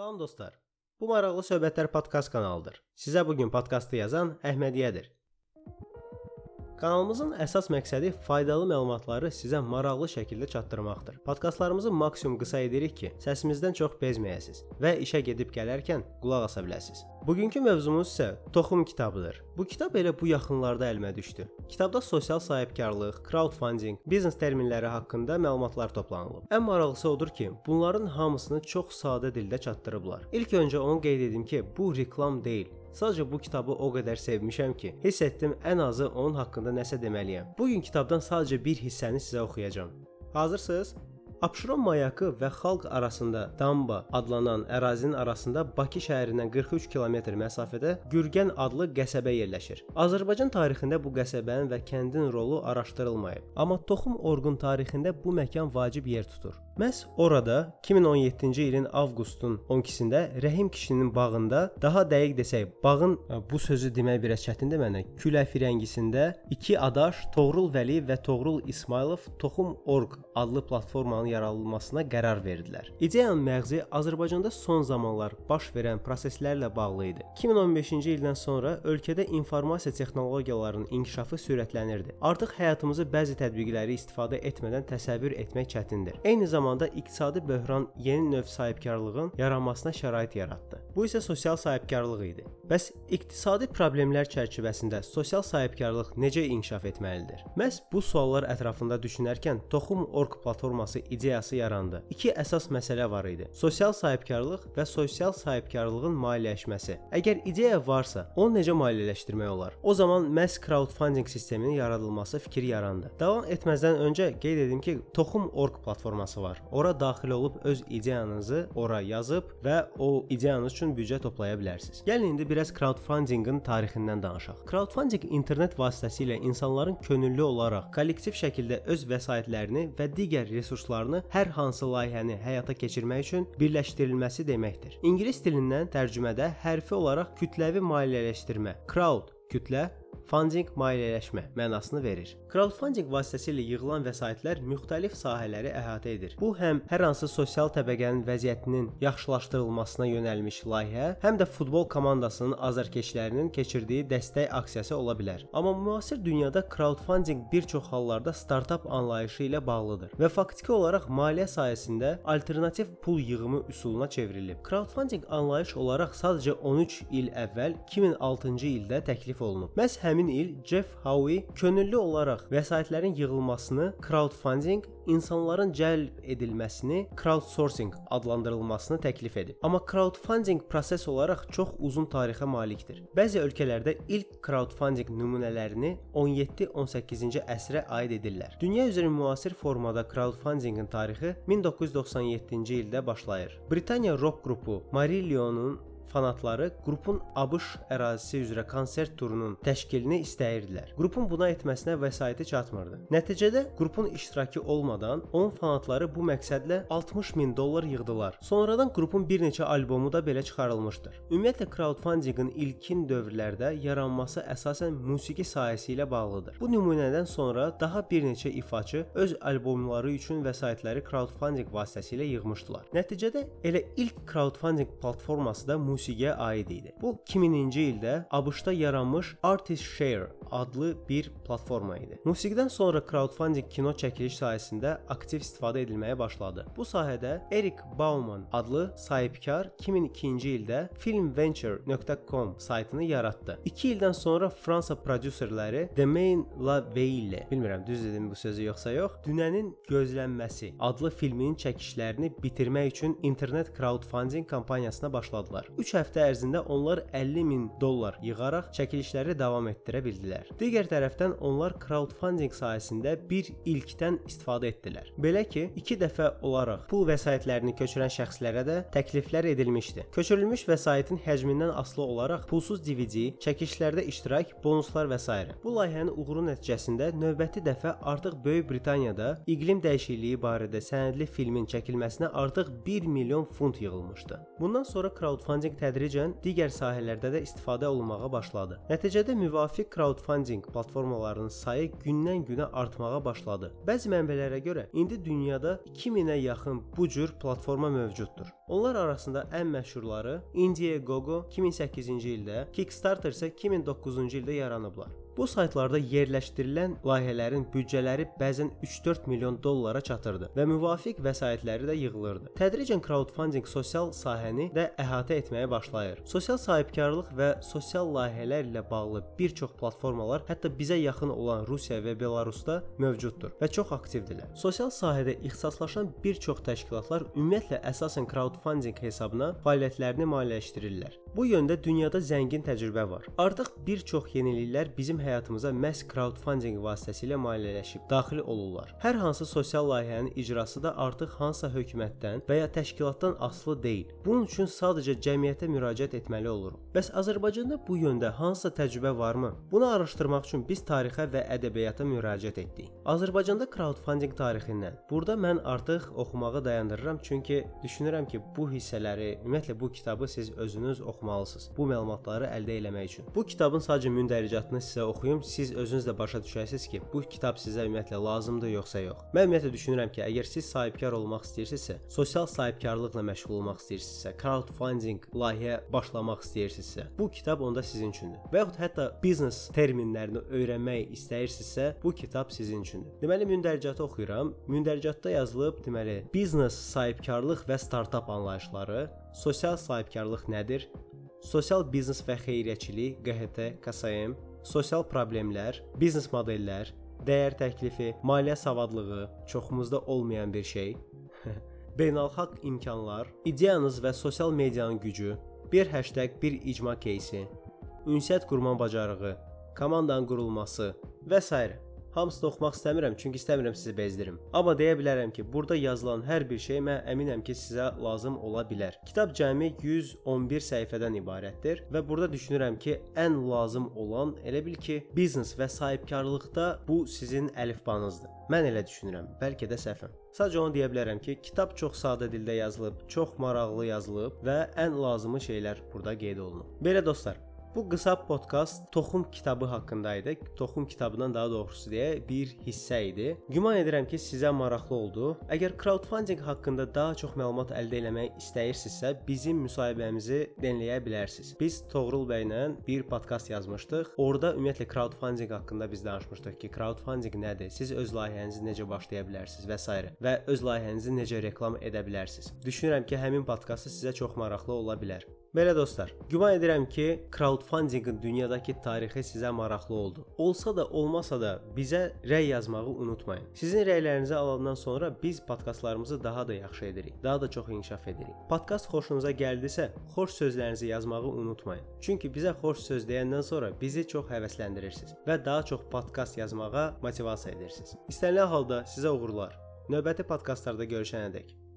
Salam dostlar. Bu maraqlı söhbətlər podkast kanalıdır. Sizə bu gün podkastı yazan Əhmədiyyədir. Kanalımızın əsas məqsədi faydalı məlumatları sizə maraqlı şəkildə çatdırmaqdır. Podkastlarımızı maksimum qısa edirik ki, səsimizdən çox bezməyəsiniz və işə gedib gələrkən qulaq asa biləsiniz. Bugünkü mövzumuz isə Toxum kitabıdır. Bu kitab elə bu yaxınlarda əlimə düşdü. Kitabda sosial sahibkarlıq, crowdfunding, biznes terminləri haqqında məlumatlar toplanılıb. Ən maraqlısı odur ki, bunların hamısını çox sadə dildə çatdırıblar. İlk öncə onu qeyd edim ki, bu reklam deyil. Sadəcə bu kitabı o qədər sevmişəm ki, hiss etdim ən azı onun haqqında nəsə deməliyəm. Bu gün kitabdan sadəcə bir hissəni sizə oxuyacağam. Hazırsınız? Abşeron mayakı və xalq arasında Damba adlanan ərazinin arasında Bakı şəhərindən 43 kilometr məsafədə Gürgən adlı qəsəbə yerləşir. Azərbaycan tarixində bu qəsəbənin və kəndin rolu araşdırılmayıb, amma Toxum Orqun tarixində bu məkan vacib yer tutur. Məhz orada 2017-ci ilin avqustun 12-sində Rəhim kişinin bağında, daha dəqiq desək, bağın bu sözü demək biraz çətindir mənə. Küləfirəngisində iki adaş Toğrul Vəli və Toğrul İsmailov Toxum Orq adlı platformanın yaradılmasına qərar verdilər. İdeyanın məğzi Azərbaycanda son zamanlar baş verən proseslərlə bağlı idi. 2015-ci ildən sonra ölkədə informasiya texnologiyalarının inkişafı sürətlənirdi. Artıq həyatımızı bəzi tətbiqləri istifadə etmədən təsəvvür etmək çətindir. Eyni zamanda iqtisadi böhran yeni növ sahibkarlığın yaranmasına şərait yaratdı. Bu isə sosial sahibkarlıq idi. Bəs iqtisadi problemlər çərçivəsində sosial sahibkarlıq necə inkişaf etməlidir? Məhz bu suallar ətrafında düşünərkən Toxum.org platforması ideyası yarandı. İki əsas məsələ var idi. Sosial sahibkarlıq və sosial sahibkarlığın maliyyələşməsi. Əgər ideya varsa, onu necə maliyyələşdirmək olar? O zaman məhz crowdfunding sisteminin yaradılması fikri yarandı. Davam etməzdən öncə qeyd edim ki, Toxum.org platforması var. Ora daxil olub öz ideyanızı ora yazıb və o ideyanız üçün büdcə toplaya bilərsiniz. Gəlin indi biraz crowdfundingin tarixindən danışaq. Crowdfunding internet vasitəsilə insanların könüllü olaraq kollektiv şəkildə öz vəsaitlərini və digər resurslarını hər hansı layihəni həyata keçirmək üçün birləşdirilməsi deməkdir. İngilis dilindən tərcümədə hərfi olaraq kütləvi maliyyələşdirmə, crowd kütlə funding maliyyələşmə mənasını verir. Crowdfunding vasitəsilə yığılan vəsaitlər müxtəlif sahələri əhatə edir. Bu həm hər hansı sosial təbəqənin vəziyyətinin yaxşılaşdırılmasına yönəlmiş layihə, həm də futbol komandasının azarkeşlərinin keçirdiyi dəstək aksiyası ola bilər. Amma müasir dünyada crowdfunding bir çox hallarda startap anlayışı ilə bağlıdır və faktiki olaraq maliyyə sahəsində alternativ pul yığımı üsuluna çevrilib. Crowdfunding anlayış olaraq sadəcə 13 il əvvəl 2006-cı ildə təklif olunub. Məhz həmin il Jeff Howe könüllü olaraq vəsaitlərin yığılmasını crowdfunding, insanların cəlb edilməsini crowdsourcing adlandırılmasını təklif edib. Amma crowdfunding proses olaraq çox uzun tarixə malikdir. Bəzi ölkələrdə ilk crowdfunding nümunələrini 17-18-ci əsrə aid edirlər. Dünya üzrə müasir formada crowdfundingin tarixi 1997-ci ildə başlayır. Britaniya rock qrupu Marillion'un fanatları qrupun ABŞ ərazisi üzrə konsert turunun təşkilini istəyirdilər. Qrupun buna etməsinə vəsaiti çatmırdı. Nəticədə qrupun iştirakı olmadan onun fanatları bu məqsədlə 60 min dollar yığdılar. Sonradan qrupun bir neçə albomu da belə çıxarılmışdır. Ümumiyyətlə crowdfundingin ilkin dövrlərdə yaranması əsasən musiqi sahəsi ilə bağlıdır. Bu nümunədən sonra daha bir neçə ifaçı öz albomları üçün vəsaitləri crowdfunding vasitəsilə yığmışdılar. Nəticədə elə ilk crowdfunding platforması da musiqi musiqiyə aid idi. Bu 2000-ci ildə ABŞ-da yaranmış Artist Share adlı bir platforma idi. Musiqidən sonra crowdfunding kino çəkiliş sahəsində aktiv istifadə edilməyə başladı. Bu sahədə Eric Bauman adlı sahibkar 2002-ci ildə filmventure.com saytını yaratdı. 2 ildən sonra Fransa prodüserləri Demain La Veille, bilmirəm düz dedim bu sözü yoxsa yox, Dünənin gözlənməsi adlı filmin çəkişlərini bitirmək üçün internet crowdfunding kampaniyasına başladılar. 3 həftə ərzində onlar 50 min dollar yığaraq çəkilişləri davam etdirə bildilər. Etdilər. Digər tərəfdən onlar crowdfunding sahəsində bir ilkdən istifadə etdilər. Belə ki, 2 dəfə olaraq pul vəsaitlərini köçürən şəxslərə də təkliflər edilmişdi. Köçürülmüş vəsaitin həcmindən asılı olaraq pulsuz DVD, çəkilişlərdə iştirak, bonuslar və s. Bu layihənin uğuru nəticəsində növbəti dəfə artıq Böyük Britaniyada iqlim dəyişikliyi barədə sənədli filmin çəkilməsinə artıq 1 milyon funt yığılmışdı. Bundan sonra crowdfunding tədricən digər sahələrdə də istifadə olunmağa başladı. Nəticədə müvafiq crowdfunding platformalarının sayı gündən-günə artmağa başladı. Bəzi mənbələrə görə indi dünyada 2000-ə yaxın bu cür platforma mövcuddur. Onlar arasında ən məşhurları Indiegogo 2008-ci ildə, Kickstarter isə 2009-cu ildə yaranıblar. Bu saytlarda yerləşdirilən layihələrin büdcələri bəzən 3-4 milyon dollara çatırdı və müvafiq vəsaitləri də yığılırdı. Tədricən crowdfunding sosial sahəni də əhatə etməyə başlayır. Sosial sahibkarlıq və sosial layihələr ilə bağlı bir çox platformalar hətta bizə yaxın olan Rusiya və Belarusda mövcuddur və çox aktivdirlər. Sosial sahədə ixtisaslaşan bir çox təşkilatlar ümumiyyətlə əsasən crowdfunding hesabına fəaliyyətlərini maliyyələşdirirlər. Bu yöndə dünyada zəngin təcrübə var. Artıq bir çox yeniliklər bizim həyatımıza məhz crowdfunding vasitəsilə maliyyələşib daxil olurlar. Hər hansı sosial layihənin icrası da artıq hansısa hökumətdən və ya təşkilatdan asılı deyil. Bunun üçün sadəcə cəmiyyətə müraciət etməli oluruq. Bəs Azərbaycanda bu yöndə hansısa təcrübə varmı? Bunu araşdırmaq üçün biz tarixə və ədəbiyyata müraciət etdik. Azərbaycanda crowdfunding tarixindən. Burada mən artıq oxumağı dayandırıram çünki düşünürəm ki, bu hissələri, ümumiyyətlə bu kitabı siz özünüz oxumalısınız. Bu məlumatları əldə etmək üçün. Bu kitabın sadəcə mündəricatını sizə oxuyum, siz özünüz də başa düşəsiniz ki, bu kitab sizə ümumiyyətlə lazımdır yoxsa yox. Mən ümumiyyətlə düşünürəm ki, əgər siz sahibkar olmaq istəyirsinizsə, sosial sahibkarlıqla məşğul olmaq istəyirsinizsə, crowdfunding layihə başlamaq istəyirsinizsə, bu kitab onda sizin üçündür. Və yaxud hətta biznes terminlərini öyrənmək istəyirsinizsə, bu kitab sizin üçündür. Deməli mündəricatı oxuyuram. Mündəricatda yazılıb, deməli, biznes sahibkarlıq və startap anlayışları, sosial sahibkarlıq nədir? sosial biznes və xeyriyyəçilik, QHT, KSM, sosial problemlər, biznes modellər, dəyər təklifi, maliyyə savadlığı, çoxumuzda olmayan bir şey, beynəlxalq imkanlar, ideyanız və sosial medianın gücü, bir hashtag, bir icma кейsi, ünsiyyət qurma bacarığı, komandanın qurulması və s. Hamısını oxumaq istəmirəm, çünki istəmirəm sizi bezdirim. Amma deyə bilərəm ki, burada yazılan hər bir şey mən əminəm ki, sizə lazım ola bilər. Kitab cəmi 111 səhifədən ibarətdir və burada düşünürəm ki, ən lazım olan elə bil ki, biznes və sahibkarlıqda bu sizin əlifbanızdır. Mən elə düşünürəm. Bəlkə də səhvəm. Sadəcə onu deyə bilərəm ki, kitab çox sadə dildə yazılıb, çox maraqlı yazılıb və ən lazımı şeylər burada qeyd olunub. Belə dostlar, Bu qısa podkast Toxum kitabı haqqında idi. Toxum kitabından daha doğrusu deyə bir hissə idi. Güman edirəm ki, sizə maraqlı oldu. Əgər crowdfunding haqqında daha çox məlumat əldə etmək istəyirsinizsə, bizim müsahibəmizi dinləyə bilərsiniz. Biz Toğrul bəylə bir podkast yazmışdıq. Orda ümumiyyətlə crowdfunding haqqında biz danışmışdıq ki, crowdfunding nədir? Siz öz layihənizi necə başlaya bilərsiniz və s. və öz layihənizi necə reklam edə bilərsiniz. Düşünürəm ki, həmin podkastı sizə çox maraqlı ola bilər. Belə dostlar, güman edirəm ki, crowdfundingin dünyadakı tarixi sizə maraqlı oldu. Olsa da, olmasa da bizə rəy yazmağı unutmayın. Sizin rəylərinizi alandan sonra biz podkastlarımızı daha da yaxşı edirik, daha da çox inkişaf edirik. Podkast xoşunuza gəldisə, xoş sözlərinizi yazmağı unutmayın. Çünki bizə xoş söz deyəndən sonra bizi çox həvəsləndirirsiniz və daha çox podkast yazmağa motivasiya edirsiniz. İstənilən halda sizə uğurlar. Növbəti podkastlarda görüşənədək